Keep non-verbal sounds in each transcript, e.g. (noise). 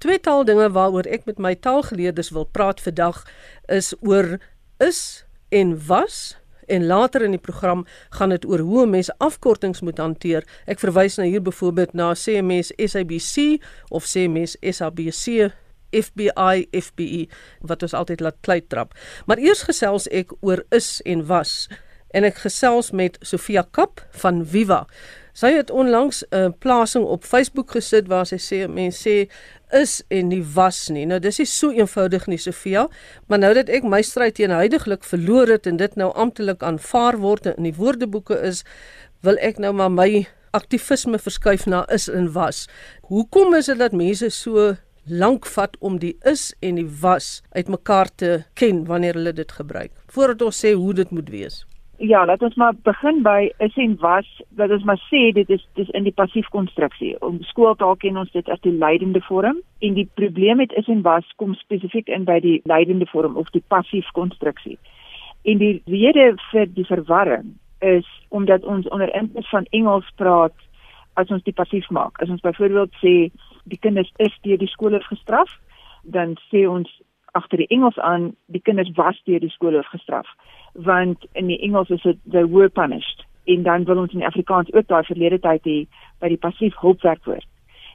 Twee taaldinge waaroor ek met my taalgeleerdes wil praat vandag is oor is en was en later in die program gaan dit oor hoe mense afkortings moet hanteer. Ek verwys nou hier byvoorbeeld na CMS SABC of CMS SABC FBI FBE wat ons altyd laat klei trap. Maar eers gesels ek oor is en was en ek gesels met Sofia Kap van Viva. Sy het onlangs 'n uh, plasing op Facebook gesit waar sy sê mense sê is en nie was nie. Nou dis nie so eenvoudig nie Sofia, maar nou dat ek my stryd teen heidaglik verloor het en dit nou amptelik aanvaar word in die woordeboeke is, wil ek nou maar my aktivisme verskuif na is en was. Hoekom is dit dat mense so lank vat om die is en die was uitmekaar te ken wanneer hulle dit gebruik? Voordat ons sê hoe dit moet wees. Ja, laat ons maar begin by is en was. Dat ons maar sê dit is dis in die passief konstruksie. Om skooltaal ken ons dit as die leidende vorm en die probleem met is en was kom spesifiek in by die leidende vorm of die passief konstruksie. En die rede vir die verwarring is omdat ons onder invloed van Engels praat as ons die passief maak. As ons byvoorbeeld sê die kinders is deur die skole gestraf, dan sê ons agter die Engels aan die kinders was deur die skole gestraf want in die Engels is dit the were punished en dan wil ons in Afrikaans ook daai verlede tyd hê by die passief hulpwerkwoord.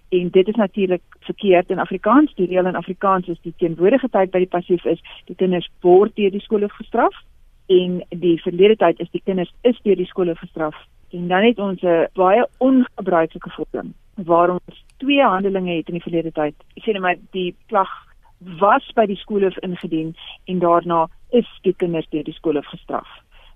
En dit is natuurlik verkeerd in Afrikaans. Die reël in Afrikaans is die teenwoordige tyd by die passief is die kinders word deur die skole gestraf en die verlede tyd is die kinders is deur die skole gestraf. En dan het ons 'n baie ongebruikelike vorm waar ons twee handelinge het in die verlede tyd. Ek sê net maar die klag was by die skoolhof ingedien en daarna is die kinders deur die skoolhof gestraf.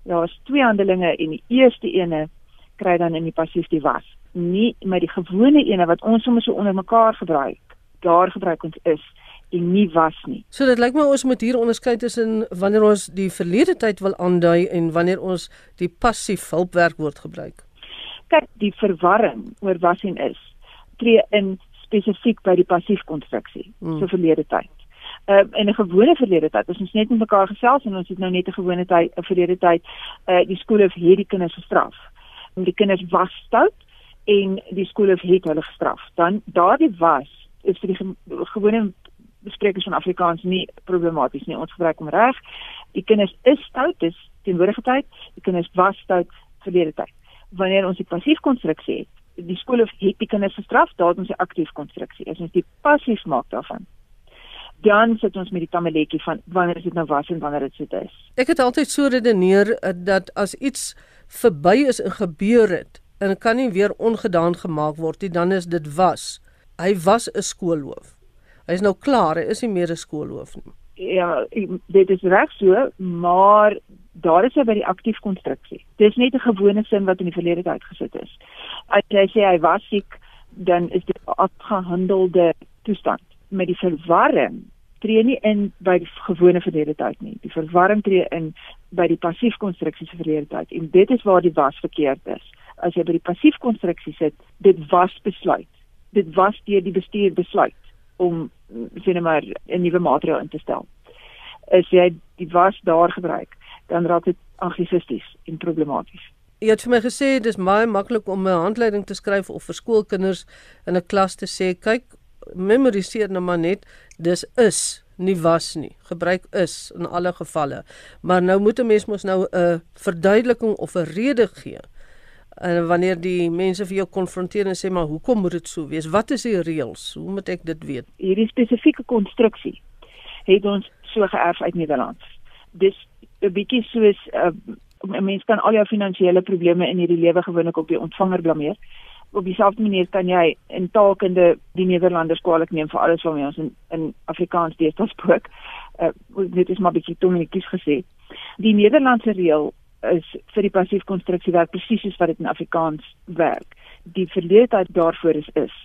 Daar is twee handelinge en die eerste ene kry dan in die passief die was. Nie met die gewone ene wat ons sommer so onder mekaar gebruik. Daar gebruik ons is en nie was nie. So dit lyk my ons moet hier onderskei tussen wanneer ons die verlede tyd wil aandui en wanneer ons die passief hulpwerkwoord gebruik. Kyk, die verwarring oor was en is tree in spesifiek by die passief konstruksie, hmm. so verlede tyd. Uh, in 'n gewone verlede tyd, ons net met mekaar gesels en ons het nou net 'n gewone tyd, 'n verlede tyd, uh die skool het hierdie kinders gestraf. En die kinders was stout en die skool het hulle gestraf. Dan daardie was is vir die ge gewone besprekers van Afrikaans nie problematies nie. Ons gebruik hom reg. Die kinders is stout, dis teenwoordige tyd. Die kinders was stout verlede tyd. Wanneer ons die passief konstruksie het, die skool het die kinders gestraf, daar het ons 'n aktief konstruksie. As ons die passief maak daarvan, dan sit ons met die tamaletjie van wanneer is dit nou was en wanneer dit sit is. Ek het altyd so redeneer eh, dat as iets verby is en gebeur het en kan nie weer ongedaan gemaak word nie, dan is dit was. Hy was 'n skoolhoof. Hy is nou klaar, hy is nie meer 'n skoolhoof nie. Ja, dit is reg so, maar daar is hy by die aktief konstruksie. Dis net 'n gewone sin wat in die verlede tyd gesit is. As jy sê hy was siek, dan is dit 'n afgehandelde toestand. Met die verwarring tree nie in by die gewone verlede tyd nie. Die verwarring tree in by die passief konstruksie se verlede tyd. En dit is waar die was verkeerd is. As jy by die passief konstruksie sit, dit was besluit. Dit was deur die bestuur besluit om sien nou maar 'n nuwe maatreël in te stel. As jy die was daar gebruik, dan raak dit anglisisties en problematies. Jy het vir my gesê dis baie maklik om 'n handleiding te skryf of vir skoolkinders in 'n klas te sê, kyk, memoriseer nou maar net, dis is, nie was nie. Gebruik is in alle gevalle. Maar nou moet 'n mens mos nou 'n verduideliking of 'n rede gee. En wanneer die mense vir jou konfronteer en sê maar hoekom moet dit so wees? Wat is die reëls? Hoe moet ek dit weet? Hierdie spesifieke konstruksie het ons so geërf uit Nederland. Dis 'n bietjie soos uh, 'n mens kan al jou finansiële probleme in hierdie lewe gewoonlik op die ontvanger blameer. Op dieselfde manier kan jy in taalkunde die Nederlanders kwaliek neem vir alles wat ons in in Afrikaans deesdae spreek. Uh, dit is maar bietjie tommelikies gesê. Die Nederlandse reël is vir die passief konstruksie werk presies soos wat dit in Afrikaans werk. Die verleentheid daarvoor is is.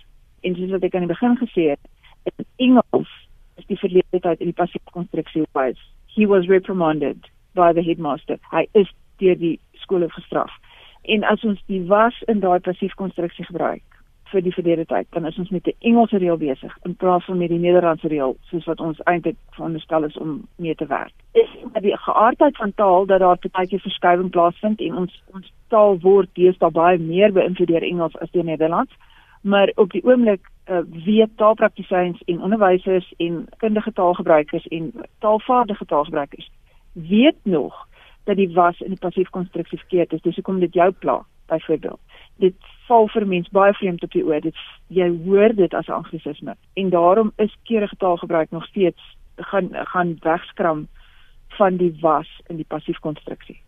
En soos wat ek aan die begin gesê het, in Engels is die verleentheid in die passief konstruksie was he was reprimanded by the headmaster. Hy is deur die skole gestraf. En as ons die was in daai passief konstruksie gebruik vir die verlede tyd, dan is ons met 'n Engelse reël besig in plaas van met die Nederlandse reël soos wat ons eintlik veronderstel is om mee te werk. Is die geaardheid van taal dat daar partyke verskywing plaasvind en ons ons taal word deesdae baie meer beïnvloed deur Engels as deur Nederlands, Maar op die oomblik uh, weet taalpraktisyns en onderwysers en kundige taalgebruikers en taalvaardige taalgebruikers weet nog dat die was in die passief konstruksie verkeerd is. Dis hoekom dit jou pla, byvoorbeeld. Dit val vir mense baie vreemd op die oor. Dit jy hoor dit as anglisisme. En daarom is keurige taalgebruik nog steeds gaan gaan wegskram van die was in die passief konstruksie.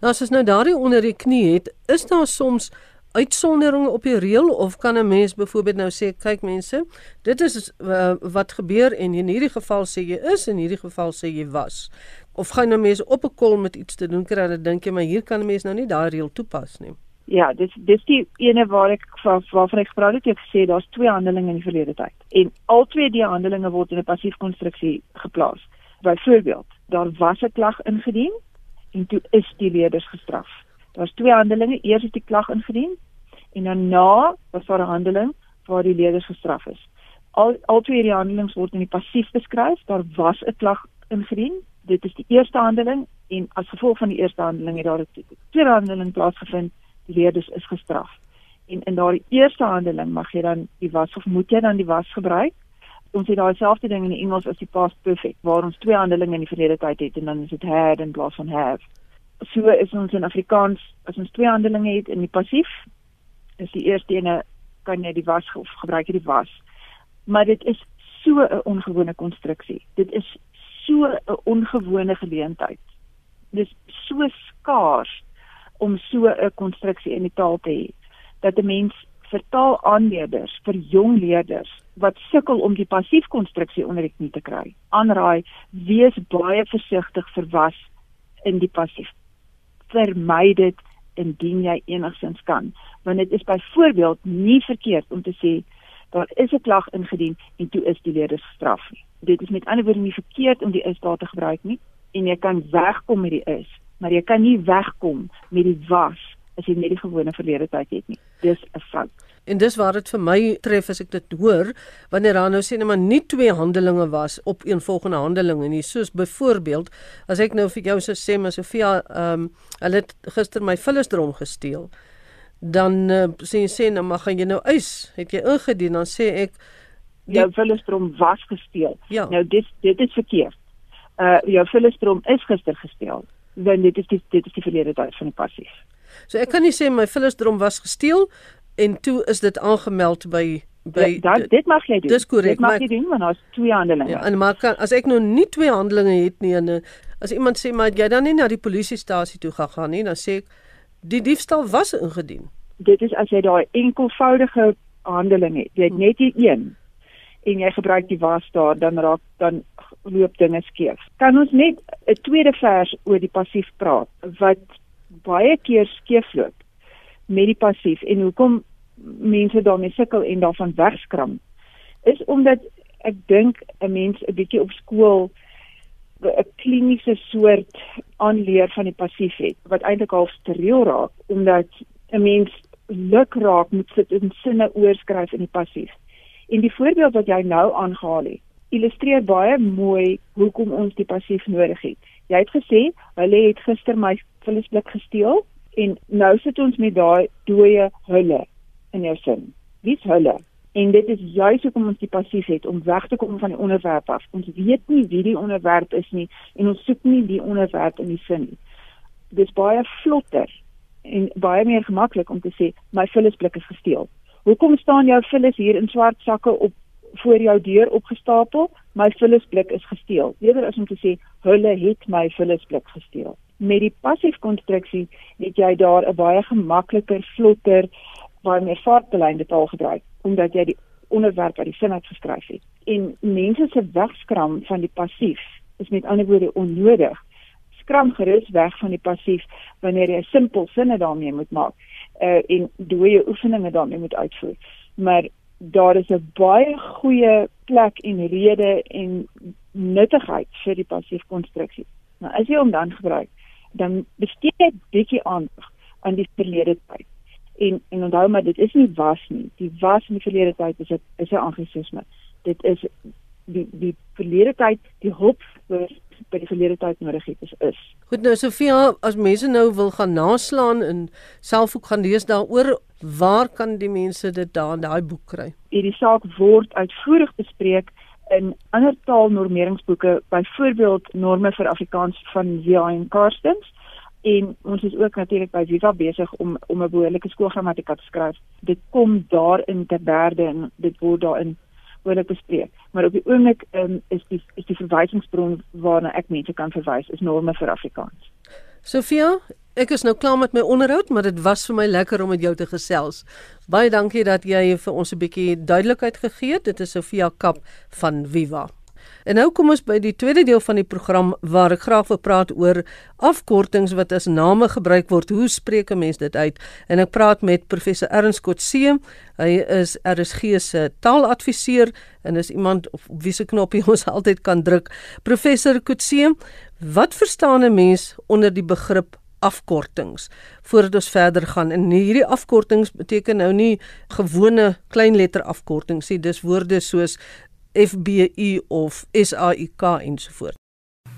Nou as ons nou daardie onder die knie het, is daar soms uitsonderinge op die reël of kan 'n mens byvoorbeeld nou sê kyk mense dit is uh, wat gebeur en in hierdie geval sê jy is en in hierdie geval sê jy was of gaan nou mense op 'n kol met iets te doen kry dat dink jy maar hier kan 'n mens nou nie daai reël toepas nie Ja, dis dis die ene waar ek waar, waarvan ek gepraat het, ek gesê daar's twee handelinge in die verlede tyd. En al twee die handelinge word in 'n passief konstruksie geplaas. Byvoorbeeld, daar was 'n klag ingedien en toe is die leerders gestraf. Daar's twee handelinge, eers is die klag ingedien en dan na was daar 'n handeling waar die leerders gestraf is. Al al twee hierdie handelings word in die passief beskryf. Daar was 'n klag ingedien. Dit is die eerste handeling en as gevolg van die eerste handeling het daar 'n tweede handeling plaasgevind. Die leerders is gestraf. En in daardie eerste handeling mag jy dan die was of moet jy dan die was gebruik? Ons het daai selfde ding in die Engels as die past perfect waar ons twee handelinge in die verlede tyd het en dan is dit had in plaas van have so is ons in Afrikaans as ons twee handelinge het in die passief is die eerste ene kan jy die was of gebruik jy die was maar dit is so 'n ongewone konstruksie dit is so 'n ongewone geleentheid. Dis so skaars om so 'n konstruksie in die taal te hê dat 'n mens vir taalaanleerders vir jong leerders wat sukkel om die passief konstruksie onder die knie te kry aanraai wees baie versigtig vir was in die passief. Vermy dit indien jy enigsins kan want dit is byvoorbeeld nie verkeerd om te sê daar is 'n klag ingedien en toe is die leerders gestraf dit is met ander woorde nie verkeerd om die is daar te gebruik nie en jy kan wegkom met die is maar jy kan nie wegkom met die was as jy net die gewone verlede tyd het nie. Dis 'n fout. En dis waar dit vir my tref as ek dit hoor wanneer daar nou sê net maar nie twee handelinge was op een volgende handeling en nie soos byvoorbeeld as ek nou vir jou sê maar Sofia ehm um, hulle het gister my vullisdrom gesteel dan uh, sê sê nou maar gaan jy nou eis het jy ingedien dan sê ek die, jou vullisdrom was gesteel ja. nou dit dit is verkeerd uh jou vullisdrom is gister gesteel want dit is die, dit is die verlede tyd van die passief So ek kan nie sê my vullisdrom was gesteel en toe is dit aangemeld by by ja, dat, dit mag jy doen. Dis korrek. Dit mag jy doen want daar's twee handelinge. Ja, en maar kan, as ek nou nie twee handelinge het nie en as iemand sê maar jy dan nie na die polisiestasie toe gegaan nie, dan sê ek die diefstal was ingedien. Dit is as jy daai enkelvoudige handeling het. Jy het net hier een en jy gebruik die was daar dan raak dan loop dinge skeef. Kan ons net 'n tweede vers oor die passief praat wat baie keer skeefloop met die passief en hoekom mense daarmee sukkel en daarvan wegskram is omdat ek dink 'n mens 'n bietjie op skool 'n kliniese soort aanleer van die passief het wat eintlik half steriel raak omdat 'n mens luk raak met sit in sinne oorskryf in die passief. En die voorbeeld wat jy nou aangehaal het, illustreer baie mooi hoekom ons die passief nodig het. Jy het gesê hulle het gister my vullisblik gesteel En nou sit ons met daai dooie hulle in jou sin. Wie's hulle? En dit is juis hoekom ons die passief het om weg te kom van die onderwerp af. Ons weet nie wie die onderwerp is nie en ons soek nie die onderwerp in die sin nie. Dis baie vlotter en baie meer gemaklik om te sê my vullisblik is gesteel. Hoekom staan jou vullis hier in swart sakke op voor jou deur opgestapel? My vullisblik is gesteel. Eerder as om te sê hulle het my vullisblik gesteel met die passief konstruksie het jy daar 'n baie gemakliker, vlotter, baie meer vaartbeleide taal gebruik omdat jy die onderwerp uit die sin uit geskryf het. En mense se wegskram van die passief is met ander woorde onnodig. Skram gerus weg van die passief wanneer jy simpel sinne daarmee moet maak uh, en dooie oefeninge daarmee moet uitvoer. Maar daar is 'n baie goeie plek en rede en nuttigheid vir die passief konstruksie. Nou as jy hom dan gebruik, dan bestee ek bietjie aandag aan die verlede tyd. En en onthou maar dit is nie was nie. Die was in die verlede tyd is dit is 'n anglisisme. Dit is die die verlede tyd, die hulp wat by die verlede tyd nodig het is is. Goed nou Sofia, as mense nou wil gaan naslaan en self ook gaan lees daaroor, Waar kan die mense dit daar in daai boek kry? Hierdie saak word uitvoerig bespreek in ander taalnormeringsboeke, byvoorbeeld Norme vir Afrikaans van J.N. Karstens en ons is ook natuurlik by Viva besig om om 'n behoorlike skoolgrammatika te skryf. Dit kom daar in te berde en dit word daarin behoorlik bespreek. Maar op die oomblik um, is die is die verwysingsbron waarna ek mense kan verwys is Norme vir Afrikaans. Sofia, ek is nou klaar met my onderhoud, maar dit was vir my lekker om met jou te gesels. Baie dankie dat jy vir ons 'n bietjie duidelikheid gegee het. Dit is Sofia Kap van Viva. En nou kom ons by die tweede deel van die program waar ek graag wil praat oor afkortings wat as name gebruik word. Hoe spreek 'n mens dit uit? En ek praat met professor Ernst Kotse. Hy is RSG se taaladviseur en is iemand op wie se knoppie (laughs) ons altyd kan druk. Professor Kotse, Wat verstaan 'n mens onder die begrip afkortings voordat ons verder gaan? En hierdie afkortings beteken nou nie gewone kleinletter afkortings nie, dis woorde soos FBU of SAIK ensovoorts.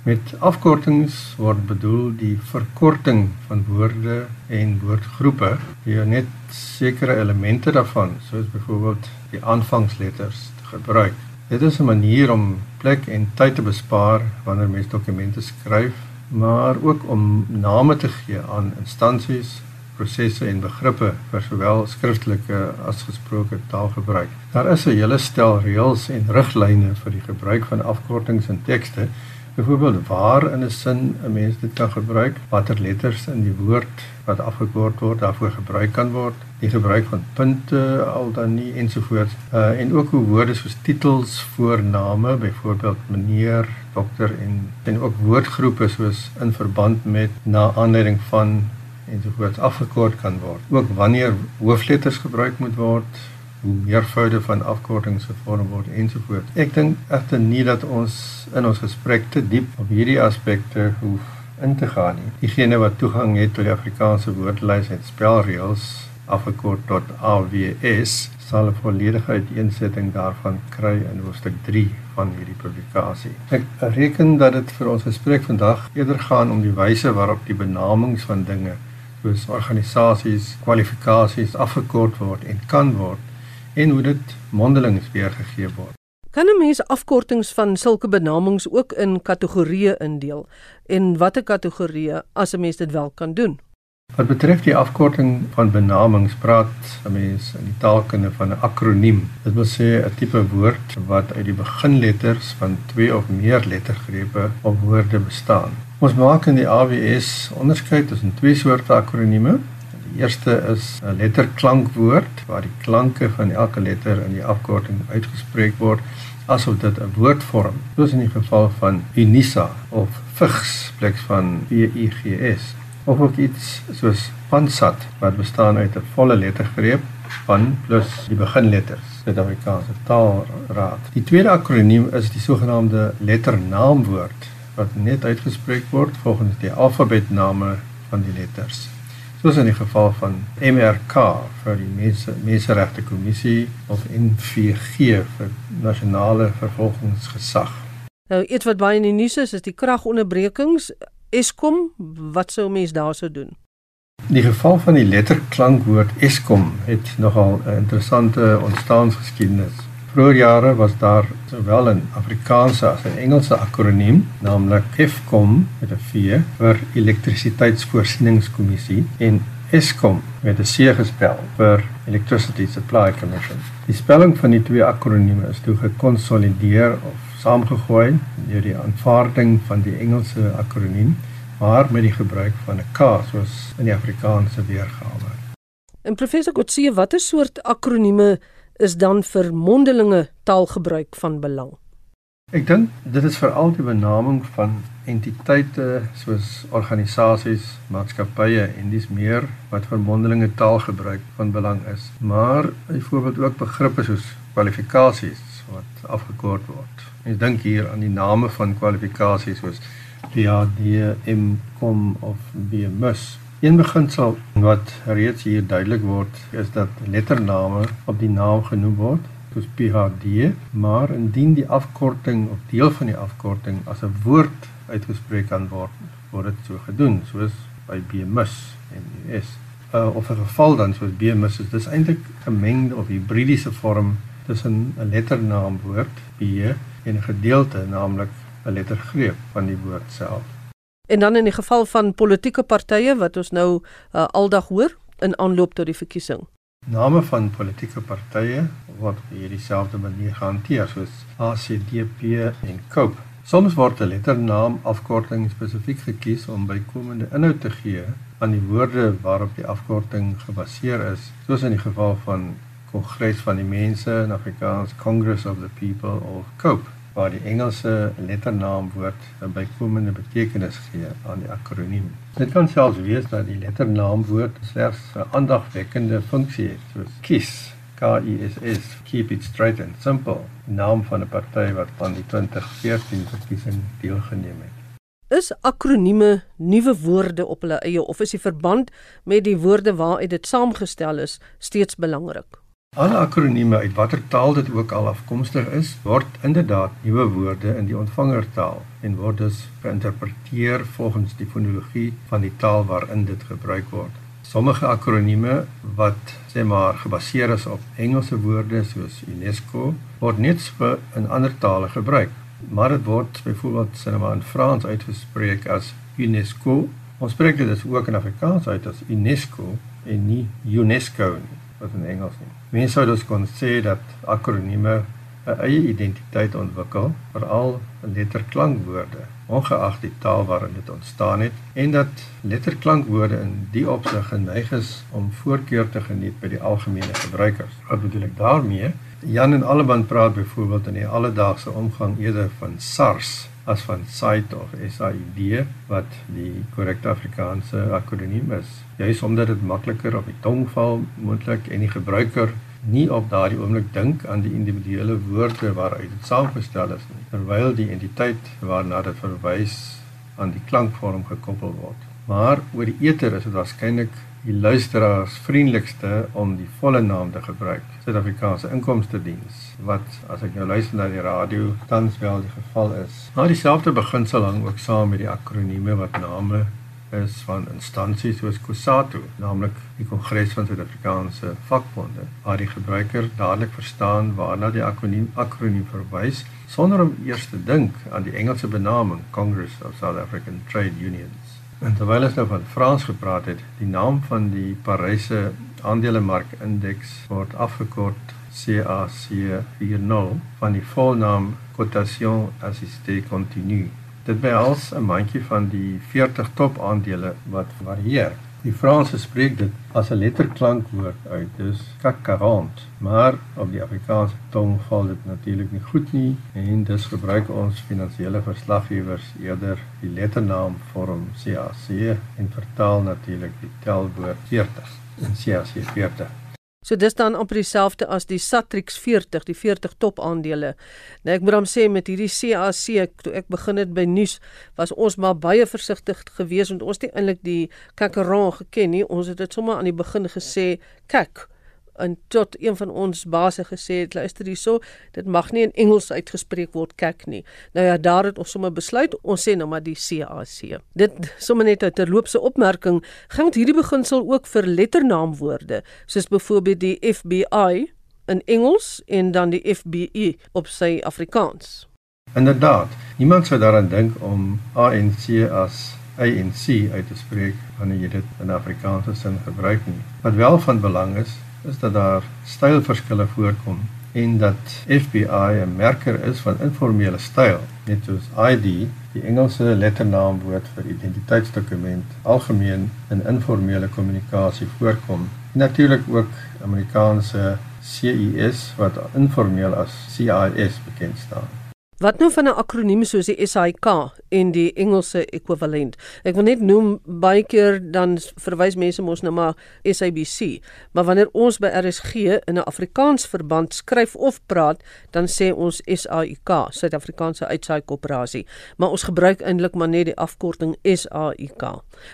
Met afkortings word bedoel die verkorting van woorde en woordgroepe, jy net sekere elemente daarvan, soos byvoorbeeld die aanvangsletters te gebruik. Dit is 'n manier om plek en tyd te bespaar wanneer mens dokumente skryf, maar ook om name te gee aan instansies, prosesse en begrippe vir sowel skriftelike as gesproke taalgebruik. Daar is 'n hele stel reëls en riglyne vir die gebruik van afkortings in tekste Byvoorbeeld waar in 'n sin 'n mens dit kan gebruik, watter letters in die woord wat afgekort word daarvoor gebruik kan word, die gebruik van punte al dan nie ensovoorts. Uh en ook hoe woorde soos titels, voorname, byvoorbeeld meneer, dokter en en ook woordgroepe soos in verband met na aanleiding van ensovoorts afgekort kan word. Ook wanneer hoofletters gebruik moet word, hoe meervoude van afkortings gevorm word ensovoorts. Ek dink egter nie dat ons in ons gesprek te diep op hierdie aspekte hoef in te gaan nie. Diegene wat toegang het tot die Afrikaanse woordelys en spelreëls afgekort tot AWS sal 'n volledige uiteensetting daarvan kry in hoofstuk 3 van hierdie publikasie. Ek reken dat dit vir ons gesprek vandag eerder gaan om die wyse waarop die benamings van dinge soos organisasies, kwalifikasies afgekort word en kan word en hoe dit mondelings weergegee word. Kan 'n mens afkortings van sulke benamings ook in kategorieë indeel en watter kategorieë as 'n mens dit wel kan doen? Wat betref die afkorting van benamings, praat 'n mens in die taalkunde van 'n akroniem. Dit wil sê 'n tipe woord wat uit die beginletters van twee of meer lettergrepe of woorde bestaan. Ons maak in die AWS onderskeid tussen twee soorte akronieme, Die eerste is 'n letterklankwoord waar die klanke van elke letter in die afkorting uitgespreek word asof dit 'n woord vorm. Soos in die geval van Unisa of Vigs plek van V I G S. Of ook iets soos Pansat wat bestaan uit 'n volle lettergreep van plus die beginletters. Suid-Afrikaanse Taalraad. Die tweede akroniem is die sogenaamde letternaamwoord wat net uitgespreek word volgens die alfabetname van die letters soos in die geval van MRK vir die mense menseregte kommissie of NVG vir nasionale vervolgingsgesag. Nou iets wat baie in die nuus is, is die kragonderbrekings. Eskom, wat sou mense daarso doen? Die geval van die letterklankwoord Eskom het nogal 'n interessante ontstaansgeskiedenis. Vroeger jare was daar sowel 'n Afrikaanse as 'n Engelse akroniem, naamlik Eskom met 'n V vir elektrisiteitsvoorsieningskommissie en Eskom met 'n C gespel vir Electricity Supply Commission. Die spelling van die twee akronieme is toe gekonsolideer of saamgegooi deur die aanvaarding van die Engelse akroniem, maar met die gebruik van 'n K soos in die Afrikaanse weergawe. En professor Kotse, watter soort akronieme is dan vir mondelinge taalgebruik van belang. Ek dink dit is veral die benaming van entiteite soos organisasies, maatskappye en dis meer wat vir mondelinge taalgebruik van belang is. Maar byvoorbeeld ook begrippe soos kwalifikasies wat afgekort word. Ek dink hier aan die name van kwalifikasies soos PhD, MCom of BMus Een beginsel wat reeds hier duidelik word is dat lettername op die naam genoem word soos PhD, maar indien die afkorting of deel van die afkorting as 'n woord uitgespreek kan word, word dit so gedoen, soos by BMus en US. uh, of 'n geval dan soos B-mis is dis eintlik 'n gemengde of hibridiese vorm tussen 'n letternaamwoord B en 'n gedeelte naamlik 'n lettergreep van die woord self. En dan in die geval van politieke partye wat ons nou uh, aldag hoor in aanloop tot die verkiesing. Name van politieke partye word op hierdie selfde manier gehanteer soos ACDP en COPE. Soms word 'n letternaam afkorting spesifiek gekies om bykomende inhoud te gee aan die woorde waarop die afkorting gebaseer is, soos in die geval van Kongres van die Mense in Afrikaans Congress of the People of COPE waar die Engelse letternaamwoord 'n bykomende betekenis gee aan die akroniem. Dit kan selfs wees dat die letternaamwoord slegs 'n aandagwekkende funksie het, soos KISS, K I S S, keep it straight and simple, naam van 'n party wat aan die 2014 verkiesing deelgeneem het. Is akronieme nuwe woorde op hulle eie of is die verband met die woorde waaruit dit saamgestel is steeds belangrik? Alle akronieme uit watter taal dit ook al afkomstig is, word inderdaad nuwe woorde in die ontvangertaal en word dus geïnterpreteer volgens die fonologie van die taal waarin dit gebruik word. Sommige akronieme wat sê maar gebaseer is op Engelse woorde soos UNESCO word net so in ander tale gebruik. Maar dit word byvoorbeeld sê maar in Frans uitgespreek as UNESCO. Ons spreek dit ook in Afrikaans uit as UNESCO en nie UNESCO nie wat in Engels nie. Mense sou dus kon sê dat akronieme 'n eie identiteit ontwikkel, veral letterklankwoorde, ongeag die taal waarin dit ontstaan het, en dat letterklankwoorde in die opsig geneig is om voorkeur te geniet by die algemene gebruikers. Wat bedoel ek daarmee? Jan en Alleman praat byvoorbeeld in die alledaagse omgang eerder van SARS as van SAID of SAID wat die korrekte Afrikaanse akroniem is. Juist omdat dit makliker op die tong val moontlik en die gebruiker nie op daardie oomblik dink aan die individuele woorde waaruit dit saamgestel is nie, terwyl die entiteit waarna dit verwys aan die klankvorm gekoppel word. Maar oor die eter is dit waarskynlik die luisteraars vriendelikste om die volle naam te gebruik. Suid-Afrikaanse Inkomste Diens wat as ek nou luister na die radio tans wel die geval is. Maar dieselfde beginsel hang ook saam met die akronieme wat name is van instansies soos COSATU, naamlik die Kongres van Suid-Afrikaanse Vakbonde, waar die gebruiker dadelik verstaan waarna die akroniem akroniem verwys sonder om eers te dink aan die Engelse benaming Congress of South African Trade Unions. En terwyl ons nou van Frans gepraat het, die naam van die Paryse aandelemarkindeks word afgekort CAC 40 van die volnaam Cotation Assistée Continue. Dit behels 'n mandjie van die 40 top aandele wat varieer. Die Franse spreek dit as 'n letterklankwoord uit, CAC 40, maar op die Afrikaanse tong val dit natuurlik nie goed nie en dus gebruik ons finansiële verslaggewers eerder die letternaam vorm CAC en vertaal natuurlik die telwoord 40 in CAC 40. So dis dan amper dieselfde as die Satrix 40, die 40 top aandele. Nou ek moet hom sê met hierdie CAC toe ek begin het by nuus, was ons maar baie versigtig geweest want ons het eintlik die Kakeron geken nie. Ons het dit sommer aan die begin gesê, kyk, en tot een van ons baase gesê het luister hierso dit mag nie in Engels uitgespreek word kyk nie. Nou ja daar het ons sommer besluit ons sê nou maar die CAC dit sommer net 'n terloopse opmerking. Gaan hierdie beginsel ook vir letternaamwoorde soos byvoorbeeld die FBI in Engels en dan die FBI op sy Afrikaans. Inderdaad niemand sou daaraan dink om ANC as ANC uit te spreek wanneer jy dit in Afrikaanse sin gebruik nie. Wat wel van belang is, is dat daar stylverskille voorkom en dat FBI 'n merker is van informele styl, net soos ID, die Engelse letternaamwoord vir identiteitsdokument, algemeen in informele kommunikasie voorkom. Natuurlik ook Amerikaanse CIS wat informeel as CIS bekend staan. Wat nou van 'n akroniem soos die SAIK en die Engelse ekwivalent? Ek wil net noem baie keer dan verwys mense mos nou maar SABC, maar wanneer ons by RSG in 'n Afrikaans verband skryf of praat, dan sê ons SAIK, Suid-Afrikaanse Uitsaai Koöperasie, maar ons gebruik eintlik maar net die afkorting SAIK.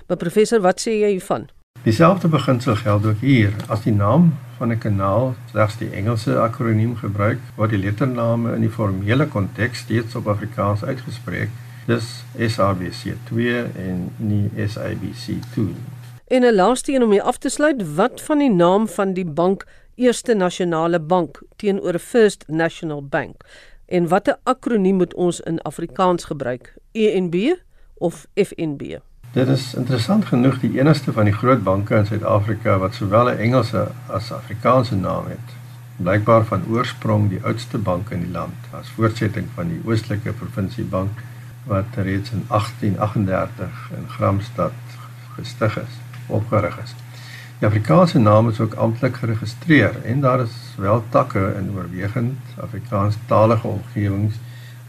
Maar professor, wat sê jy hiervan? Dieselfde beginsel geld ook hier. As die naam van 'n kanaal slegs die Engelse akroniem gebruik, word die lettername in die formele konteks steeds op Afrikaans uitgespreek. Dis SABC2 en nie SABC2. En 'n laaste een om hier af te sluit, wat van die naam van die bank Eerste Nasionale Bank teenoor First National Bank? En watter akroniem moet ons in Afrikaans gebruik? ENB of FNB? Dit is interessant genoeg die enigste van die groot banke in Suid-Afrika wat sowel 'n Engelse as Afrikaanse naam het. Blykbaar van oorsprong die oudste bank in die land, as voortsetting van die Oostelike Provinsie Bank wat reeds in 1838 in Gramstad gestig is, opgerig is. Die Afrikaanse naam is ook amptelik geregistreer en daar is wel takke in oorwegend Afrikaanstalige omgewings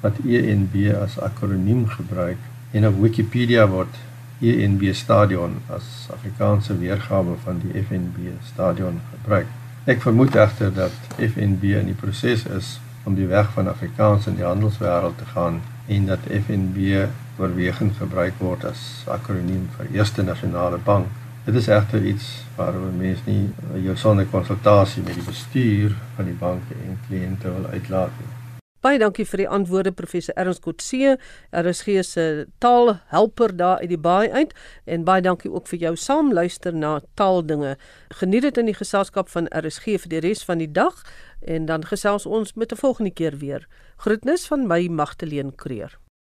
wat ENB as akroniem gebruik en op Wikipedia word ENB Stadion as Afrikaanse weergawe van die FNB Stadion gebruik. Ek vermoed egter dat FNB in die proses is om die weg van Afrikaans in die handelswêreld te gaan en dat FNB oorwegend gebruik word as akroniem vir Eerste Nasionale Bank. Dit is egter iets waaroor mense nie jou sonder konsultasie met die bestuur van die bank en kliënte wil uitlaat nie. Baie dankie vir die antwoorde professor Ernst Kotse, RSG se taalhelper daar uit die baai uit en baie dankie ook vir jou saamluister na taaldinge. Geniet dit in die geselskap van RSG vir die res van die dag en dan gesels ons met 'n volgende keer weer. Groetnis van my Magtleen Creer.